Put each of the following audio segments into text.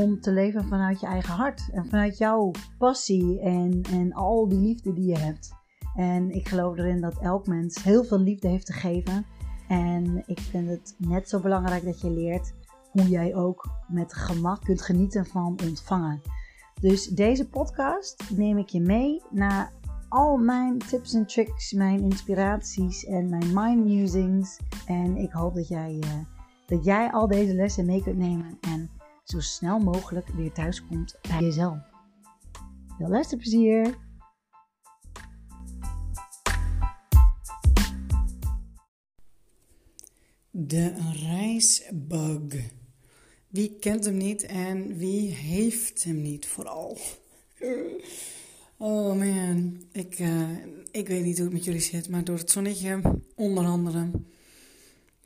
om te leven vanuit je eigen hart. En vanuit jouw passie en, en al die liefde die je hebt. En ik geloof erin dat elk mens heel veel liefde heeft te geven. En ik vind het net zo belangrijk dat je leert hoe jij ook met gemak kunt genieten van ontvangen. Dus deze podcast neem ik je mee naar al mijn tips en tricks, mijn inspiraties en mijn mind musings. En ik hoop dat jij, uh, dat jij al deze lessen mee kunt nemen en zo snel mogelijk weer thuis komt bij jezelf. Veel luisterplezier! De reisbug. Wie kent hem niet en wie heeft hem niet vooral? Oh man, ik, uh, ik weet niet hoe het met jullie zit, maar door het zonnetje, onder andere,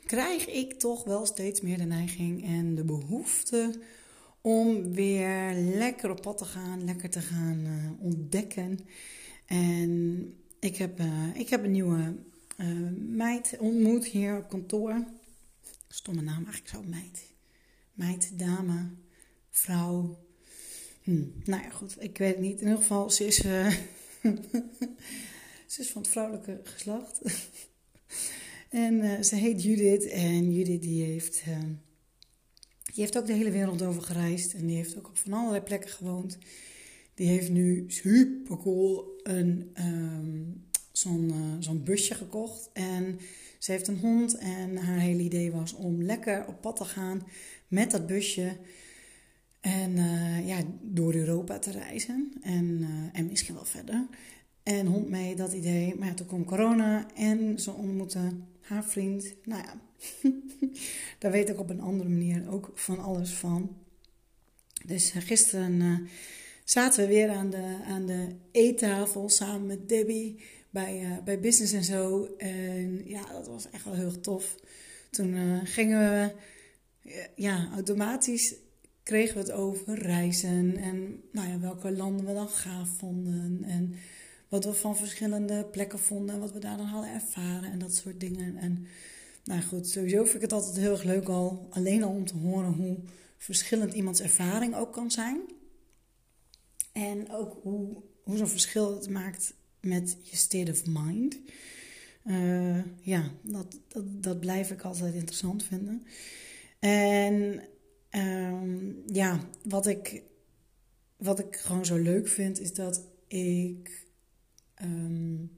krijg ik toch wel steeds meer de neiging en de behoefte om weer lekker op pad te gaan, lekker te gaan uh, ontdekken. En ik heb, uh, ik heb een nieuwe meid ontmoet hier op kantoor. Stomme naam eigenlijk zo, meid. Meid, dame, vrouw. Hm, nou ja, goed, ik weet het niet. In ieder geval, ze is, uh, ze is van het vrouwelijke geslacht. en uh, ze heet Judith. En Judith die heeft, uh, die heeft ook de hele wereld over gereisd. En die heeft ook op van allerlei plekken gewoond. Die heeft nu super cool een, um, zo'n zo'n busje gekocht. En ze heeft een hond en haar hele idee was om lekker op pad te gaan met dat busje. En ja, door Europa te reizen en, en misschien wel verder. En hond mee, dat idee. Maar toen kwam corona en ze ontmoette haar vriend. Nou ja, daar weet ik op een andere manier ook van alles van. Dus uh, gisteren zaten we weer aan de, aan de eettafel samen met Debbie bij, uh, bij Business en zo. En ja, dat was echt wel heel tof. Toen gingen we, ja, automatisch kregen we het over reizen. En nou ja, welke landen we dan gaaf vonden. En wat we van verschillende plekken vonden. En wat we daar dan hadden ervaren. En dat soort dingen. En nou goed, sowieso vind ik het altijd heel erg leuk al. Alleen al om te horen hoe verschillend iemands ervaring ook kan zijn. En ook hoe, hoe zo'n verschil het maakt met je state of mind. Uh, ja, dat, dat, dat blijf ik altijd interessant vinden. En um, ja, wat ik, wat ik gewoon zo leuk vind, is dat ik. Um,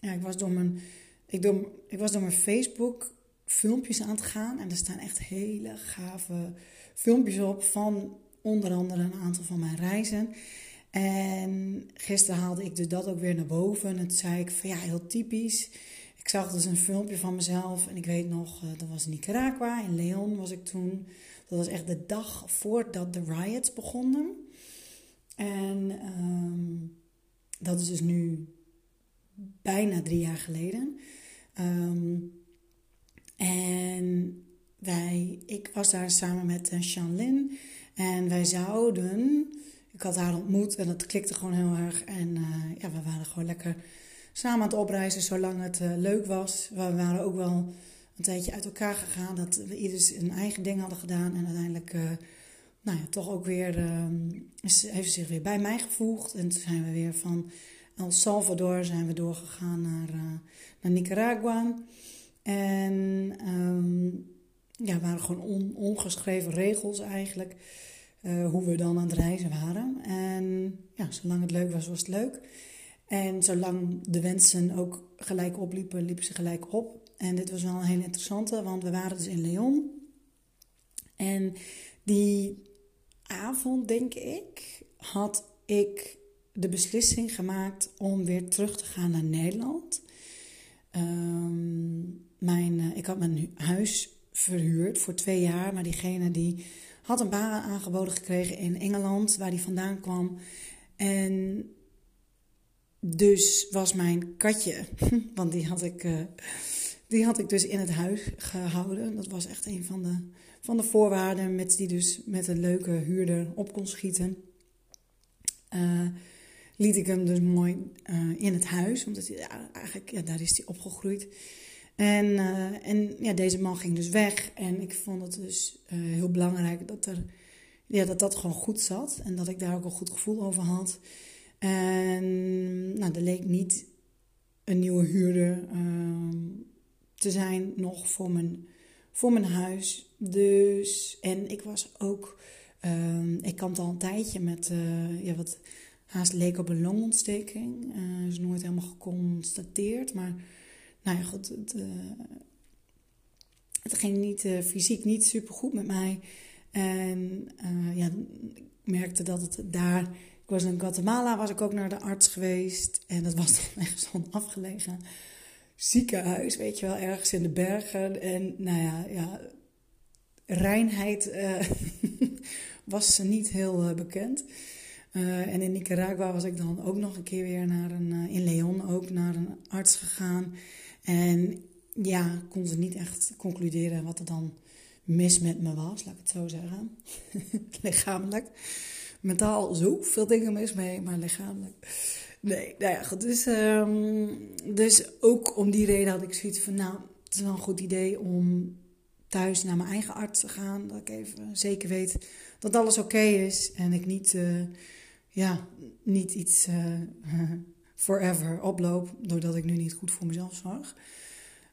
ja, ik was door mijn. Ik, door, ik was door mijn Facebook filmpjes aan het gaan. En er staan echt hele gave filmpjes op van onder andere een aantal van mijn reizen. En gisteren haalde ik dus dat ook weer naar boven. En zei ik van ja, heel typisch. Ik zag dus een filmpje van mezelf. En ik weet nog, dat was in Nicaragua. In Leon was ik toen. Dat was echt de dag voordat de riots begonnen. En um, dat is dus nu bijna drie jaar geleden. Um, en wij, ik was daar samen met uh, Lin. En wij zouden ik had haar ontmoet en dat klikte gewoon heel erg. En uh, ja, we waren gewoon lekker samen aan het opreizen zolang het uh, leuk was. We waren ook wel een tijdje uit elkaar gegaan. Dat we ieder een eigen ding hadden gedaan. En uiteindelijk, nou ja, toch ook weer, heeft ze zich weer bij mij gevoegd. En toen zijn we weer van El Salvador zijn we doorgegaan naar, naar Nicaragua. En um, ja, waren gewoon on, ongeschreven regels eigenlijk. Uh, hoe we dan aan het reizen waren. En ja, zolang het leuk was, was het leuk. En zolang de wensen ook gelijk opliepen, liepen ze gelijk op. En dit was wel een heel interessante, want we waren dus in Leon. En die avond, denk ik, had ik de beslissing gemaakt om weer terug te gaan naar Nederland. Um, mijn, uh, ik had mijn huis verhuurd voor twee jaar, maar diegene die had een baan aangeboden gekregen in Engeland, waar hij vandaan kwam. En dus was mijn katje, want die had ik, uh, die had ik dus in het huis gehouden. Dat was echt een van de, van de voorwaarden, met die dus met een leuke huurder op kon schieten. Uh, liet ik hem dus mooi uh, in het huis, omdat hij, eigenlijk, ja, daar is hij opgegroeid. En, uh, en ja, deze man ging dus weg. En ik vond het dus heel belangrijk dat, er, ja, dat dat gewoon goed zat. En dat ik daar ook een goed gevoel over had. En nou, er leek niet een nieuwe huurder uh, te zijn nog voor mijn, voor mijn huis. Dus, en ik was ook, ehm, ik kwam al een tijdje met ja, wat haast leek op een longontsteking. is nooit helemaal geconstateerd, maar nou ja, goed, het, uh, het ging niet, uh, fysiek niet super goed met mij. En uh, ja, ik merkte dat het daar. Ik was in Guatemala, was ik ook naar de arts geweest. En dat was dan echt zo'n afgelegen ziekenhuis, weet je wel, ergens in de bergen. En nou ja, ja reinheid was niet heel bekend. Uh, en in Nicaragua was ik dan ook nog een keer weer naar een, uh, in Leon ook naar een arts gegaan. En ja, kon ze niet echt concluderen wat er dan mis met me was, laat ik het zo zeggen. lichamelijk. Mentaal zoveel dingen mis mee, maar lichamelijk. Nee, nou ja, goed. Dus, um, dus ook om die reden had ik zoiets van, nou, het is wel een goed idee om thuis naar mijn eigen arts te gaan. Dat ik even zeker weet dat alles oké is en ik niet, uh, ja, niet iets uh, forever oploop doordat ik nu niet goed voor mezelf zorg.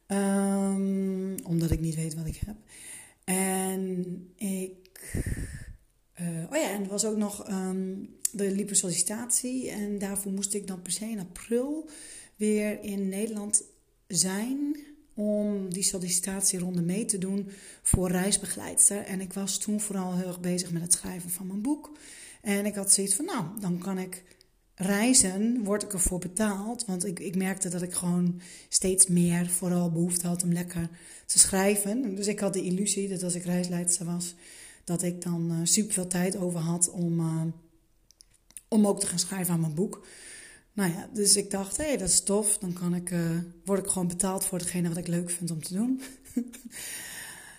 Um, omdat ik niet weet wat ik heb. En ik. Uh, oh ja, en er was ook nog. De liep sollicitatie. En daarvoor moest ik dan per se in april weer in Nederland zijn. Om die sollicitatieronde mee te doen voor reisbegeleidster. En ik was toen vooral heel erg bezig met het schrijven van mijn boek. En ik had zoiets van, nou, dan kan ik reizen word ik ervoor betaald. Want ik, ik merkte dat ik gewoon steeds meer vooral behoefte had om lekker te schrijven. Dus ik had de illusie dat als ik reisleidster was, dat ik dan uh, super veel tijd over had om, uh, om ook te gaan schrijven aan mijn boek. Nou ja, dus ik dacht, hé, hey, dat is tof. Dan kan ik, uh, word ik gewoon betaald voor hetgene wat ik leuk vind om te doen.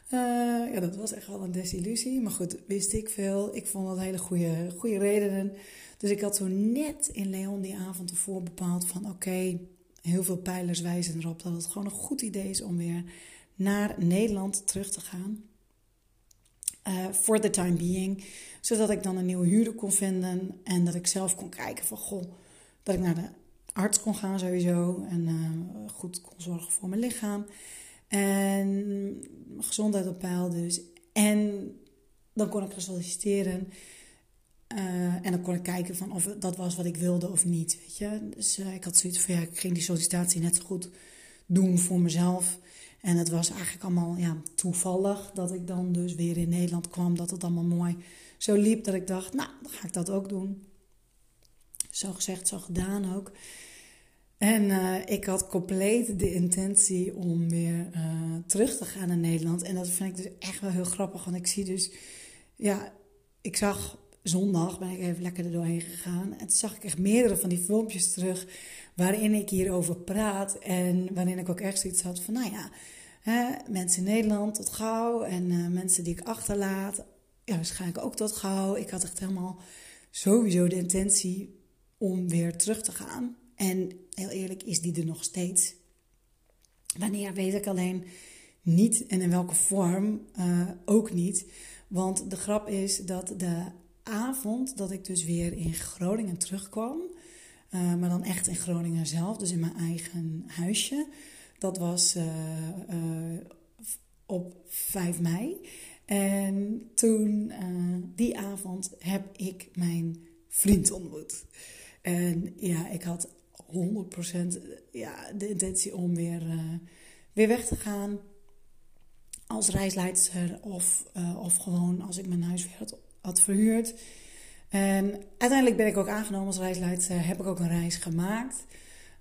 ja, dat was echt wel een desillusie. Maar goed, wist ik veel. Ik vond dat hele goede, goede redenen. Dus ik had zo net in Leon die avond ervoor bepaald van oké, heel veel pijlers wijzen erop dat het gewoon een goed idee is om weer naar Nederland terug te gaan. For uh, the time being. Zodat ik dan een nieuwe huurder kon vinden. En dat ik zelf kon kijken van goh, dat ik naar de arts kon gaan sowieso. En uh, goed kon zorgen voor mijn lichaam. En gezondheid op peil dus. En dan kon ik gaan solliciteren. Uh, en dan kon ik kijken van of dat was wat ik wilde of niet. Weet je? Dus ik had zoiets van ja, ik ging die sollicitatie net zo goed doen voor mezelf. En het was eigenlijk allemaal ja, toevallig dat ik dan dus weer in Nederland kwam. Dat het allemaal mooi zo liep dat ik dacht, nou, dan ga ik dat ook doen. Zo gezegd, zo gedaan ook. En uh, ik had compleet de intentie om weer terug te gaan naar Nederland. En dat vind ik dus echt wel heel grappig. Want ik zie dus, ja, ik zag zondag ben ik even lekker er doorheen gegaan. En toen zag ik echt meerdere van die filmpjes terug waarin ik hierover praat. En waarin ik ook echt zoiets had van, nou ja, hè, mensen in Nederland tot gauw. En uh, mensen die ik achterlaat, ja, waarschijnlijk ook tot gauw. Ik had echt helemaal sowieso de intentie om weer terug te gaan. En heel eerlijk is die er nog steeds. Wanneer weet ik alleen niet en in welke vorm uh, ook niet. Want de grap is dat de avond dat ik dus weer in Groningen terugkwam. Uh, maar dan echt in Groningen zelf, dus in mijn eigen huisje. Dat was uh, uh, op 5 mei. En toen, die avond, heb ik mijn vriend ontmoet. En ja, ik had 100% ja, de intentie om weer, weer weg te gaan. Als reisleidster of, of gewoon als ik mijn huis weer had verhuurd. En uiteindelijk ben ik ook aangenomen als reisleider, heb ik ook een reis gemaakt.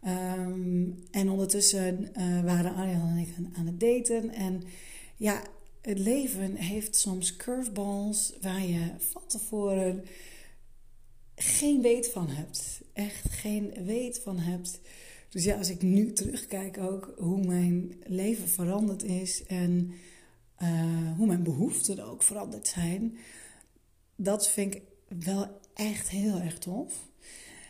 Um, en ondertussen uh, waren Arjan en ik aan het daten. En ja, het leven heeft soms curveballs waar je van tevoren geen weet van hebt. Echt geen weet van hebt. Dus ja, als ik nu terugkijk ook hoe mijn leven veranderd is en uh, hoe mijn behoeften ook veranderd zijn, dat vind ik wel echt heel erg tof.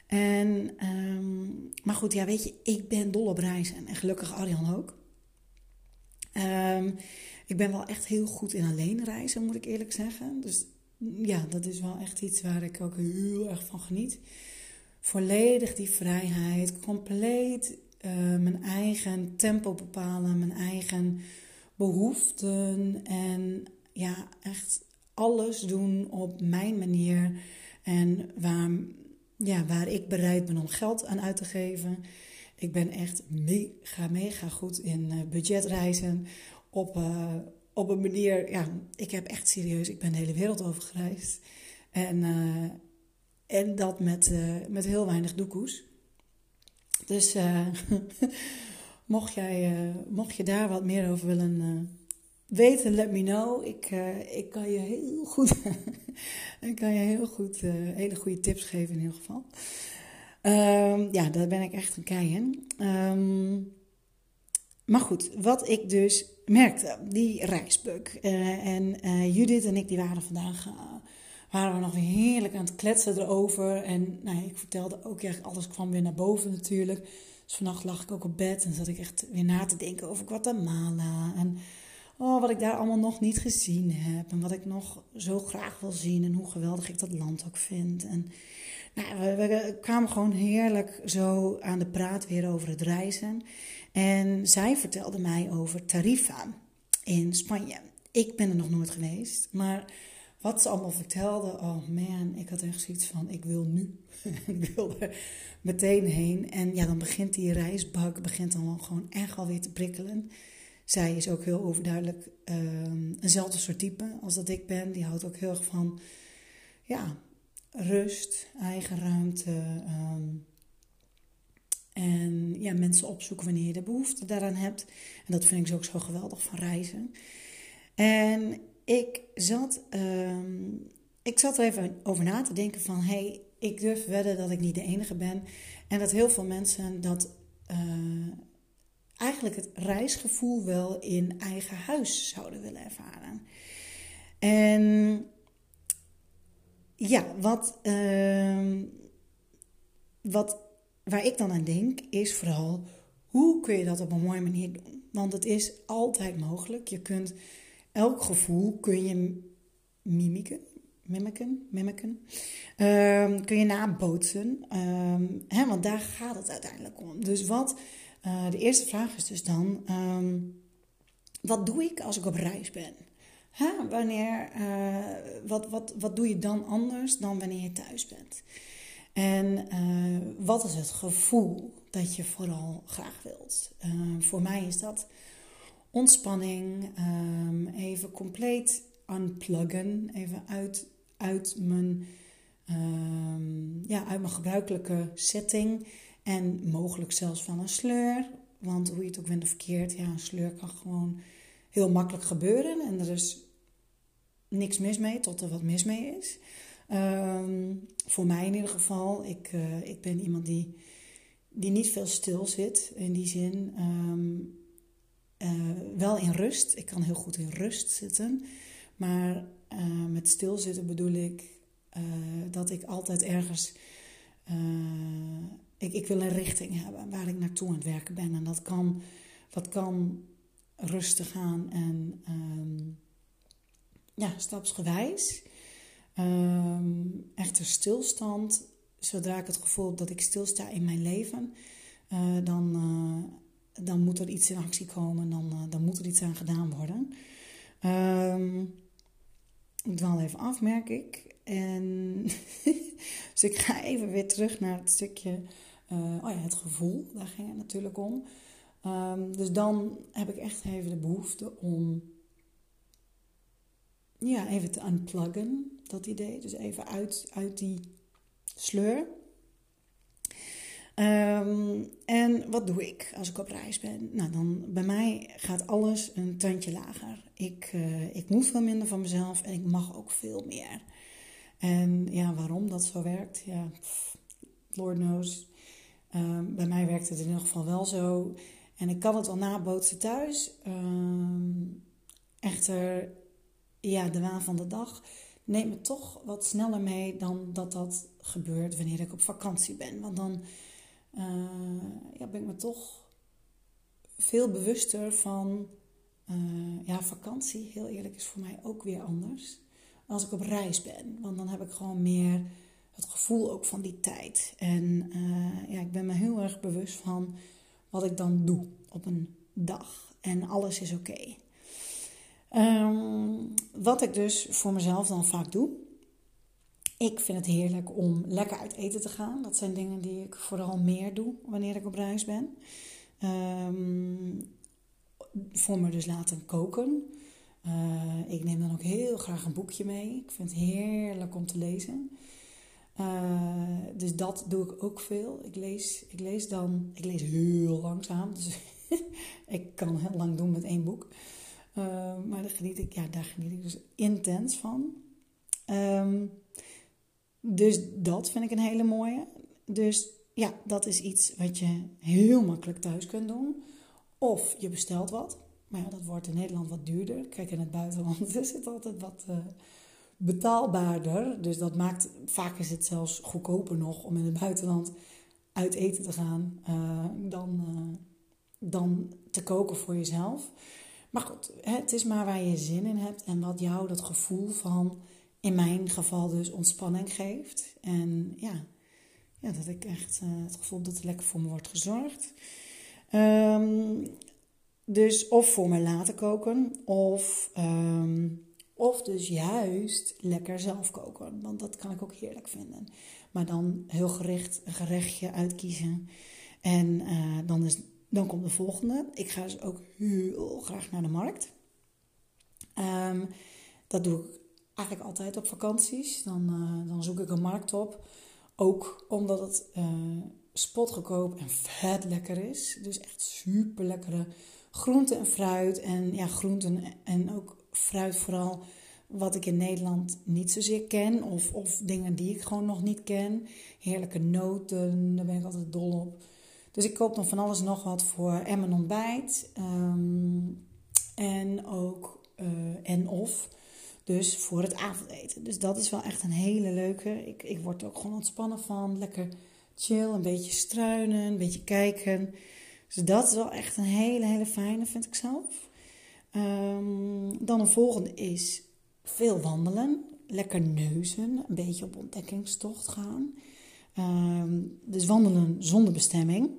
En, um, maar goed, ja, weet je, ik ben dol op reizen en gelukkig Arjan ook. Um, ik ben wel echt heel goed in alleen reizen, moet ik eerlijk zeggen. Dus ja, dat is wel echt iets waar ik ook heel erg van geniet. Volledig die vrijheid, compleet uh, mijn eigen tempo bepalen, mijn eigen behoeften en ja, echt alles doen op mijn manier en waar, ja, waar ik bereid ben om geld aan uit te geven. Ik ben echt mega, mega goed in uh, budgetreizen op, uh, op een manier. Ja, ik heb echt serieus, ik ben de hele wereld over gereisd. En, uh, en dat met, met heel weinig doekoes. Dus mocht, jij, mocht je daar wat meer over willen weten, let me know. Ik, uh, ik kan je heel goed, ik kan je heel goed uh, hele goede tips geven in ieder geval. Um, ja, daar ben ik echt een kei in. Um, maar goed, wat ik dus merkte, die reisbuk. Uh, en Judith en ik, die waren vandaag, waren we nog heerlijk aan het kletsen erover. En nou, ik vertelde ook, ja, alles kwam weer naar boven natuurlijk. Dus vannacht lag ik ook op bed en zat ik echt weer na te denken over Guatemala en oh, wat ik daar allemaal nog niet gezien heb. En wat ik nog zo graag wil zien. En hoe geweldig ik dat land ook vind. En nou, we, kwamen gewoon heerlijk zo aan de praat weer over het reizen. En zij vertelde mij over Tarifa in Spanje. Ik ben er nog nooit geweest, maar wat ze allemaal vertelde, oh man, ik had echt zoiets van, ik wil nu. ik wil er meteen heen. En ja, dan begint die reisbak, begint dan gewoon echt alweer te prikkelen. Zij is ook heel overduidelijk um, eenzelfde soort type als dat ik ben. Die houdt ook heel erg van ja, rust, eigen ruimte. Um, en ja, mensen opzoeken wanneer je de behoefte daaraan hebt. En dat vind ik ook zo geweldig van reizen. En ik zat, um, ik zat er even over na te denken van... hé, hey, ik durf wedden dat ik niet de enige ben. En dat heel veel mensen dat... Uh, eigenlijk het reisgevoel wel in eigen huis zouden willen ervaren. En ja, wat, uh, wat, waar ik dan aan denk, is vooral hoe kun je dat op een mooie manier doen? Want het is altijd mogelijk. Je kunt elk gevoel kun je mimiken, mimiken, mimiken. Um, kun je nabootsen. Um, hè, want daar gaat het uiteindelijk om. Dus wat uh, de eerste vraag is dus dan: um, wat doe ik als ik op reis ben? Wanneer, uh, wat, wat, wat doe je dan anders dan wanneer je thuis bent? En uh, wat is het gevoel dat je vooral graag wilt? voor mij is dat ontspanning, um, even compleet unpluggen, even uit, uit, mijn, um, ja, uit mijn gebruikelijke setting. En mogelijk zelfs van een sleur. Want hoe je het ook bent of verkeerd, ja, een sleur kan gewoon heel makkelijk gebeuren. En er is niks mis mee, tot er wat mis mee is. Um, voor mij in ieder geval. Ik, uh, ik ben iemand die, die niet veel stil zit in die zin. Um, uh, wel in rust. Ik kan heel goed in rust zitten. Maar uh, met stilzitten bedoel ik dat ik altijd ergens ik, ik wil een richting hebben waar ik naartoe aan het werken ben. En dat kan, dat kan rustig gaan en um, ja, stapsgewijs. Um, echter stilstand, zodra ik het gevoel heb dat ik stilsta in mijn leven, uh, dan, uh, dan moet er iets in actie komen, dan, uh, dan moet er iets aan gedaan worden. Um, ik dwaal even af, merk ik. En dus ik ga even weer terug naar het stukje uh, oh ja, het gevoel, daar ging het natuurlijk om. Um, dus dan heb ik echt even de behoefte om ja, even te unpluggen, dat idee. Dus even uit, uit die sleur. Ehm, en wat doe ik als ik op reis ben? Nou, dan bij mij gaat alles een tandje lager. Ik, uh, ik moet veel minder van mezelf en ik mag ook veel meer. En ja, waarom dat zo werkt, ja, Lord knows. Ehm, bij mij werkt het in ieder geval wel zo. En ik kan het wel nabootsen thuis. Um, echter, ja, de waan van de dag neemt me toch wat sneller mee dan dat dat gebeurt wanneer ik op vakantie ben. Want dan uh, ja, ben ik me toch veel bewuster van uh, ja, vakantie. Heel eerlijk is voor mij ook weer anders. Als ik op reis ben. Want dan heb ik gewoon meer het gevoel ook van die tijd. En uh, ja, ik ben me heel erg bewust van wat ik dan doe op een dag. En alles is oké. Um, wat ik dus voor mezelf dan vaak doe, ik vind het heerlijk om lekker uit eten te gaan. Dat zijn dingen die ik vooral meer doe wanneer ik op reis ben. Um, voor me dus laten koken. Uh, ik neem dan ook heel graag een boekje mee. Ik vind het heerlijk om te lezen. Uh, dus dat doe ik ook veel. Ik lees, ik lees dan, ik lees heel langzaam. Dus ik kan heel lang doen met één boek. Uh, maar daar geniet ik, ja, daar geniet ik dus intens van. Um, dus dat vind ik een hele mooie. Dus ja, dat is iets wat je heel makkelijk thuis kunt doen. Of je bestelt wat. Maar ja, dat wordt in Nederland wat duurder. Kijk, in het buitenland is het altijd wat uh, betaalbaarder. Dus dat maakt, vaak is het zelfs goedkoper nog om in het buitenland uit eten te gaan uh, dan, uh, dan te koken voor jezelf. Maar goed, het is maar waar je zin in hebt en wat jou dat gevoel van in mijn geval dus ontspanning geeft. En ja, ja dat ik echt uh, het gevoel dat er lekker voor me wordt gezorgd. Um, dus of voor me laten koken, of, um, of dus juist lekker zelf koken. Want dat kan ik ook heerlijk vinden. Maar dan heel gericht een gerechtje uitkiezen. En uh, dan, is, dan komt de volgende. Ik ga dus ook heel graag naar de markt. Um, dat doe ik eigenlijk altijd op vakanties. Dan, uh, dan zoek ik een markt op. Ook omdat het uh, spotgekoop en vet lekker is. Dus echt super lekkere groenten en fruit. En ja, groenten en ook fruit vooral wat ik in Nederland niet zozeer ken. Of, of dingen die ik gewoon nog niet ken. Heerlijke noten, daar ben ik altijd dol op. Dus ik koop dan van alles nog wat voor en mijn ontbijt. Um, en ook uh, en of dus voor het avondeten. Dus dat is wel echt een hele leuke. Ik, ik word er ook gewoon ontspannen van. Lekker chill, een beetje struinen, een beetje kijken. Dus dat is wel echt een hele, hele fijne, vind ik zelf. Um, dan een volgende is veel wandelen. Lekker neuzen, een beetje op ontdekkingstocht gaan. Um, dus wandelen zonder bestemming.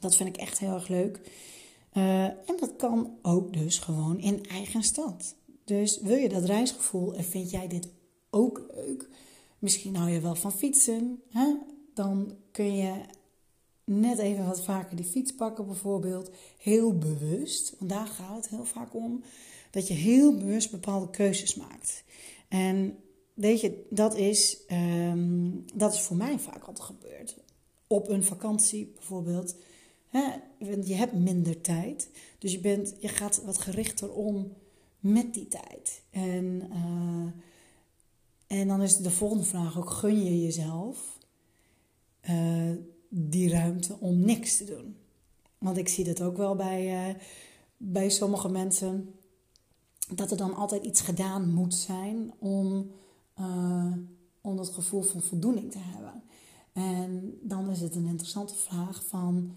Dat vind ik echt heel erg leuk. Uh, en dat kan ook dus gewoon in eigen stad. Dus wil je dat reisgevoel en vind jij dit ook leuk? Misschien hou je wel van fietsen. Hè? Dan kun je net even wat vaker die fiets pakken bijvoorbeeld. Heel bewust, want daar gaat het heel vaak om. Dat je heel bewust bepaalde keuzes maakt. En weet je, dat is, um, dat is voor mij vaak altijd gebeurd. Op een vakantie bijvoorbeeld. Hè? Je hebt minder tijd. Dus je, bent, je gaat wat gerichter om met die tijd. En, uh, en dan is de volgende vraag ook: gun je jezelf uh, die ruimte om niks te doen? Want ik zie dat ook wel bij, uh, bij sommige mensen, dat er dan altijd iets gedaan moet zijn om, om dat gevoel van voldoening te hebben. En dan is het een interessante vraag van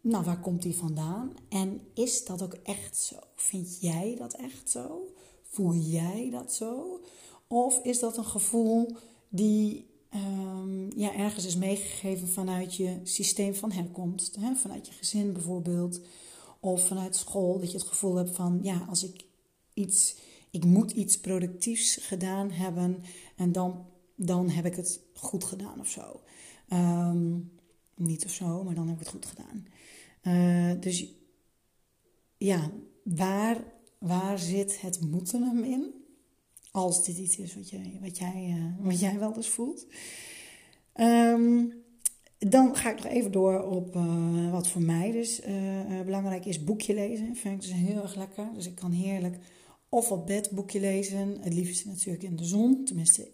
nou, waar komt die vandaan? En is dat ook echt zo? Vind jij dat echt zo? Voel jij dat zo? Of is dat een gevoel die um, ja, ergens is meegegeven vanuit je systeem van herkomst? Hè? Vanuit je gezin bijvoorbeeld. Of vanuit school. Dat je het gevoel hebt van, ja, als ik iets, ik moet iets productiefs gedaan hebben. En dan, dan heb ik het goed gedaan of zo. Um, niet of zo, maar dan heb ik het goed gedaan. Uh, dus ja, waar, waar zit het moeten hem in? Als dit iets is wat jij, wat jij, uh, wat jij wel eens voelt. Um, dan ga ik nog even door op uh, wat voor mij dus uh, belangrijk is. Boekje lezen vind ik dus heel erg lekker. Dus ik kan heerlijk of op bed boekje lezen. Het liefst natuurlijk in de zon. Tenminste,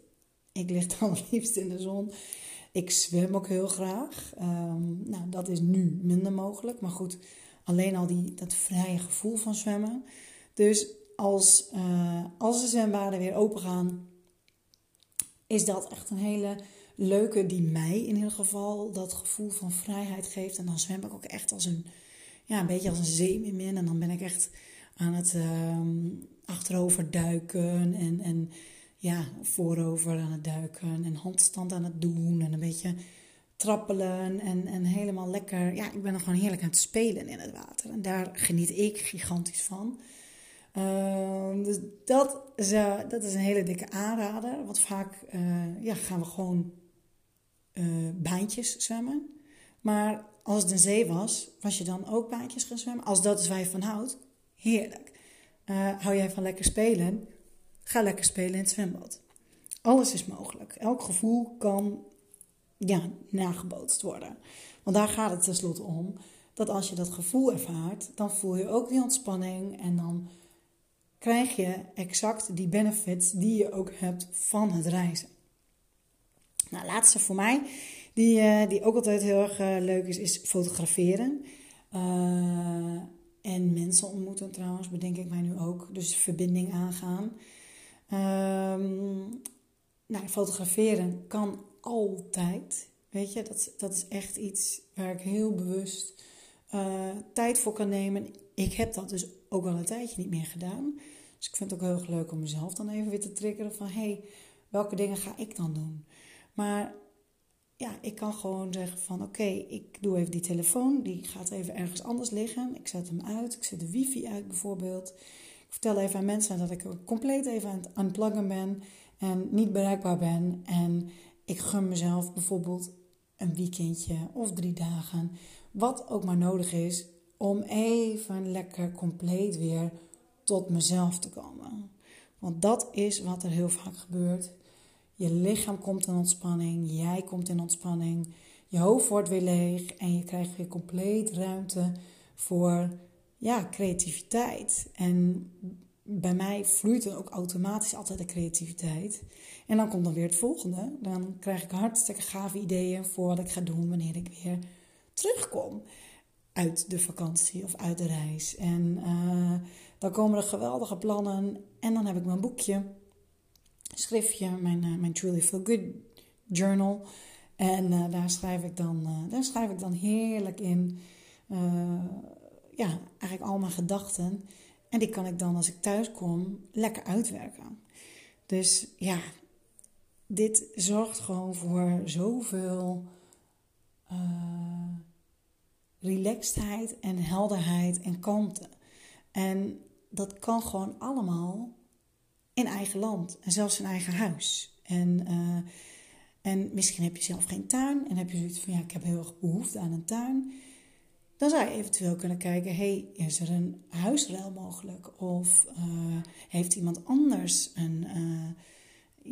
ik lig dan het liefst in de zon. Ik zwem ook heel graag. Um, nou, dat is nu minder mogelijk. Maar goed, alleen al die, dat vrije gevoel van zwemmen. Dus als, uh, als de zwembaden weer open gaan, is dat echt een hele leuke die mij in ieder geval dat gevoel van vrijheid geeft. En dan zwem ik ook echt als een, ja, een beetje als een zeemermin. En dan ben ik echt aan het uh, achterover duiken en, en ja, voorover aan het duiken en handstand aan het doen en een beetje trappelen en, en helemaal lekker. Ja, ik ben er gewoon heerlijk aan het spelen in het water. En daar geniet ik gigantisch van. Uh, dus dat is, uh, dat is een hele dikke aanrader. Want vaak uh, ja, gaan we gewoon uh, baantjes zwemmen. Maar als het een zee was, was je dan ook baantjes gaan zwemmen? Als dat is waar je van houdt, heerlijk. Hou jij van lekker spelen? Ga lekker spelen in het zwembad. Alles is mogelijk. Elk gevoel kan ja, nagebootst worden. Want daar gaat het tenslotte om. Dat als je dat gevoel ervaart, dan voel je ook die ontspanning. En dan krijg je exact die benefits die je ook hebt van het reizen. Nou, laatste voor mij, die, uh, die ook altijd heel erg uh, leuk is, is fotograferen. Uh, en mensen ontmoeten trouwens, bedenk ik mij nu ook. Dus verbinding aangaan. Um, nou, fotograferen kan altijd. Weet je, dat, dat is echt iets waar ik heel bewust tijd voor kan nemen. Ik heb dat dus ook al een tijdje niet meer gedaan. Dus ik vind het ook heel erg leuk om mezelf dan even weer te triggeren van... hey, welke dingen ga ik dan doen? Maar ja, ik kan gewoon zeggen van oké, ik doe even die telefoon, die gaat even ergens anders liggen. Ik zet hem uit, ik zet de wifi uit bijvoorbeeld. Ik vertel even aan mensen dat ik compleet even aan het unpluggen ben en niet bereikbaar ben. En ik gun mezelf bijvoorbeeld een weekendje of drie dagen, wat ook maar nodig is, om even lekker compleet weer tot mezelf te komen. Want dat is wat er heel vaak gebeurt. Je lichaam komt in ontspanning, jij komt in ontspanning, je hoofd wordt weer leeg en je krijgt weer compleet ruimte voor ja, creativiteit. En bij mij vloeit er ook automatisch altijd de creativiteit. En dan komt dan weer het volgende. Dan krijg ik hartstikke gave ideeën voor wat ik ga doen wanneer ik weer terugkom uit de vakantie of uit de reis. En uh, dan komen er geweldige plannen en dan heb ik mijn boekje schriftje, mijn, uh, mijn Truly Feel Good Journal. En uh, daar, schrijf ik dan, uh, daar schrijf ik dan heerlijk in. ja, eigenlijk al mijn gedachten. En die kan ik dan als ik thuis kom lekker uitwerken. Dus ja, dit zorgt gewoon voor zoveel relaxedheid en helderheid en kalmte. En dat kan gewoon allemaal in eigen land en zelfs in eigen huis. En, uh, en misschien heb je zelf geen tuin en heb je zoiets van ja, ik heb heel erg behoefte aan een tuin. Dan zou je eventueel kunnen kijken, hey, is er een huisruil mogelijk? Of uh, heeft iemand anders een, uh,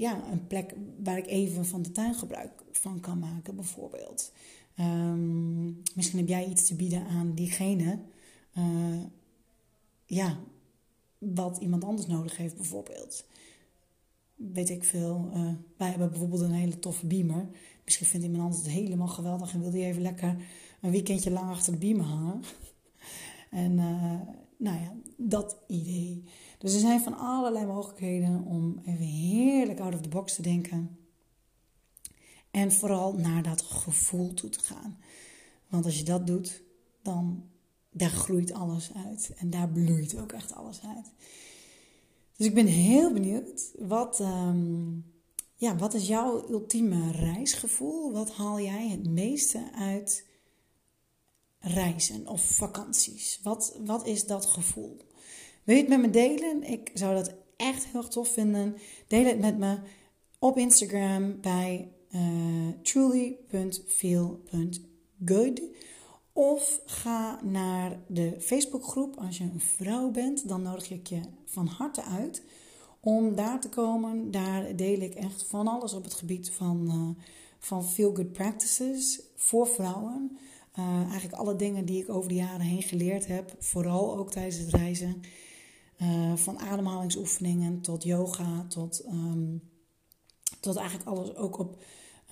ja, een plek waar ik even van de tuin gebruik van kan maken, bijvoorbeeld? Um, misschien heb jij iets te bieden aan diegene. ja, wat iemand anders nodig heeft, bijvoorbeeld. Weet ik veel. Uh, wij hebben bijvoorbeeld een hele toffe beamer. Misschien vindt iemand anders het helemaal geweldig en wil die even lekker een weekendje lang achter de beamer hangen. en uh, nou ja, dat idee. Dus er zijn van allerlei mogelijkheden om even heerlijk out of the box te denken. En vooral naar dat gevoel toe te gaan. Want als je dat doet, dan daar groeit alles uit. En daar bloeit ook echt alles uit. Dus ik ben heel benieuwd. Wat, um, ja, wat is jouw ultieme reisgevoel? Wat haal jij het meeste uit reizen of vakanties? Wat, wat is dat gevoel? Wil je het met me delen? Ik zou dat echt heel tof vinden. Deel het met me op Instagram bij uh, truly.feel.good. Of ga naar de Facebookgroep. Als je een vrouw bent, dan nodig ik je van harte uit om daar te komen. Daar deel ik echt van alles op het gebied van, uh, van Feel Good Practices voor vrouwen. Uh, eigenlijk alle dingen die ik over de jaren heen geleerd heb, vooral ook tijdens het reizen. Uh, van ademhalingsoefeningen tot yoga, tot, um, tot eigenlijk alles ook op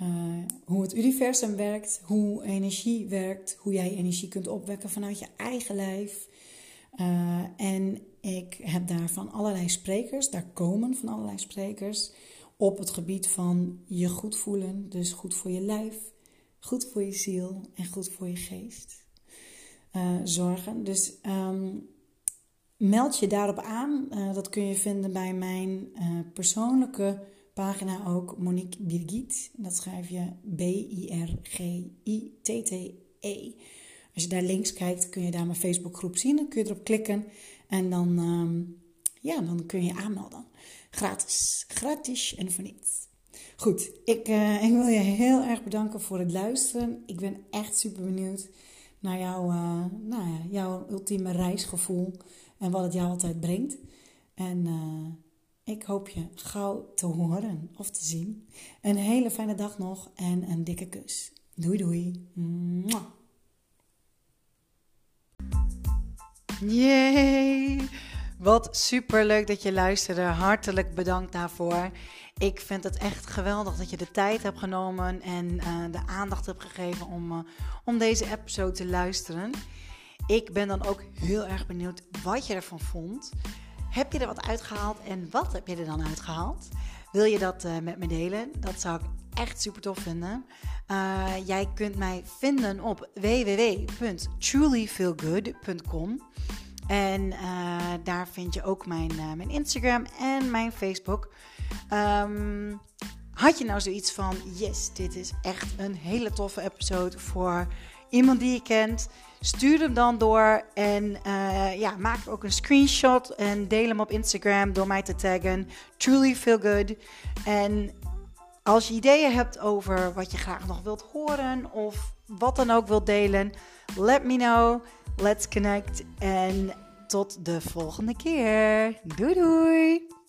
uh, hoe het universum werkt, hoe energie werkt, hoe jij energie kunt opwekken vanuit je eigen lijf. en ik heb daar van allerlei sprekers, daar komen van allerlei sprekers op het gebied van je goed voelen, dus goed voor je lijf, goed voor je ziel en goed voor je geest uh, zorgen. Dus um, meld je daarop aan. Dat kun je vinden bij mijn persoonlijke pagina ook, Monique Birgit. Dat schrijf je B-I-R-G-I-T-T-E. Als je daar links kijkt, kun je daar mijn Facebookgroep zien. Dan kun je erop klikken en dan, um, ja, dan kun je aanmelden. Gratis. Gratis en voor niets. Goed, ik, uh, ik, wil je heel erg bedanken voor het luisteren. Ik ben echt super benieuwd naar jouw, uh, nou ja, jouw ultieme reisgevoel en wat het jou altijd brengt. En uh, ik hoop je gauw te horen of te zien. Een hele fijne dag nog en een dikke kus. Doei doei. Mwah. Wat super leuk dat je luisterde. Hartelijk bedankt daarvoor. Ik vind het echt geweldig dat je de tijd hebt genomen en uh, de aandacht hebt gegeven om, uh, om deze episode te luisteren. Ik ben dan ook heel erg benieuwd wat je ervan vond. Heb je er wat uitgehaald en wat heb je er dan uitgehaald? Wil je dat uh, met me delen? Dat zou ik echt super tof vinden. jij kunt mij vinden op www.trulyfeelgood.com. En uh, daar vind je ook mijn, Instagram en mijn Facebook. Um, had je nou zoiets van: yes, dit is echt een hele toffe episode voor iemand die je kent? Stuur hem dan door en uh, ja, maak ook een screenshot en deel hem op Instagram door mij te taggen. Truly feel good. En als je ideeën hebt over wat je graag nog wilt horen of wat dan ook wilt delen, let me know. Let's connect. En tot de volgende keer. Doei doei.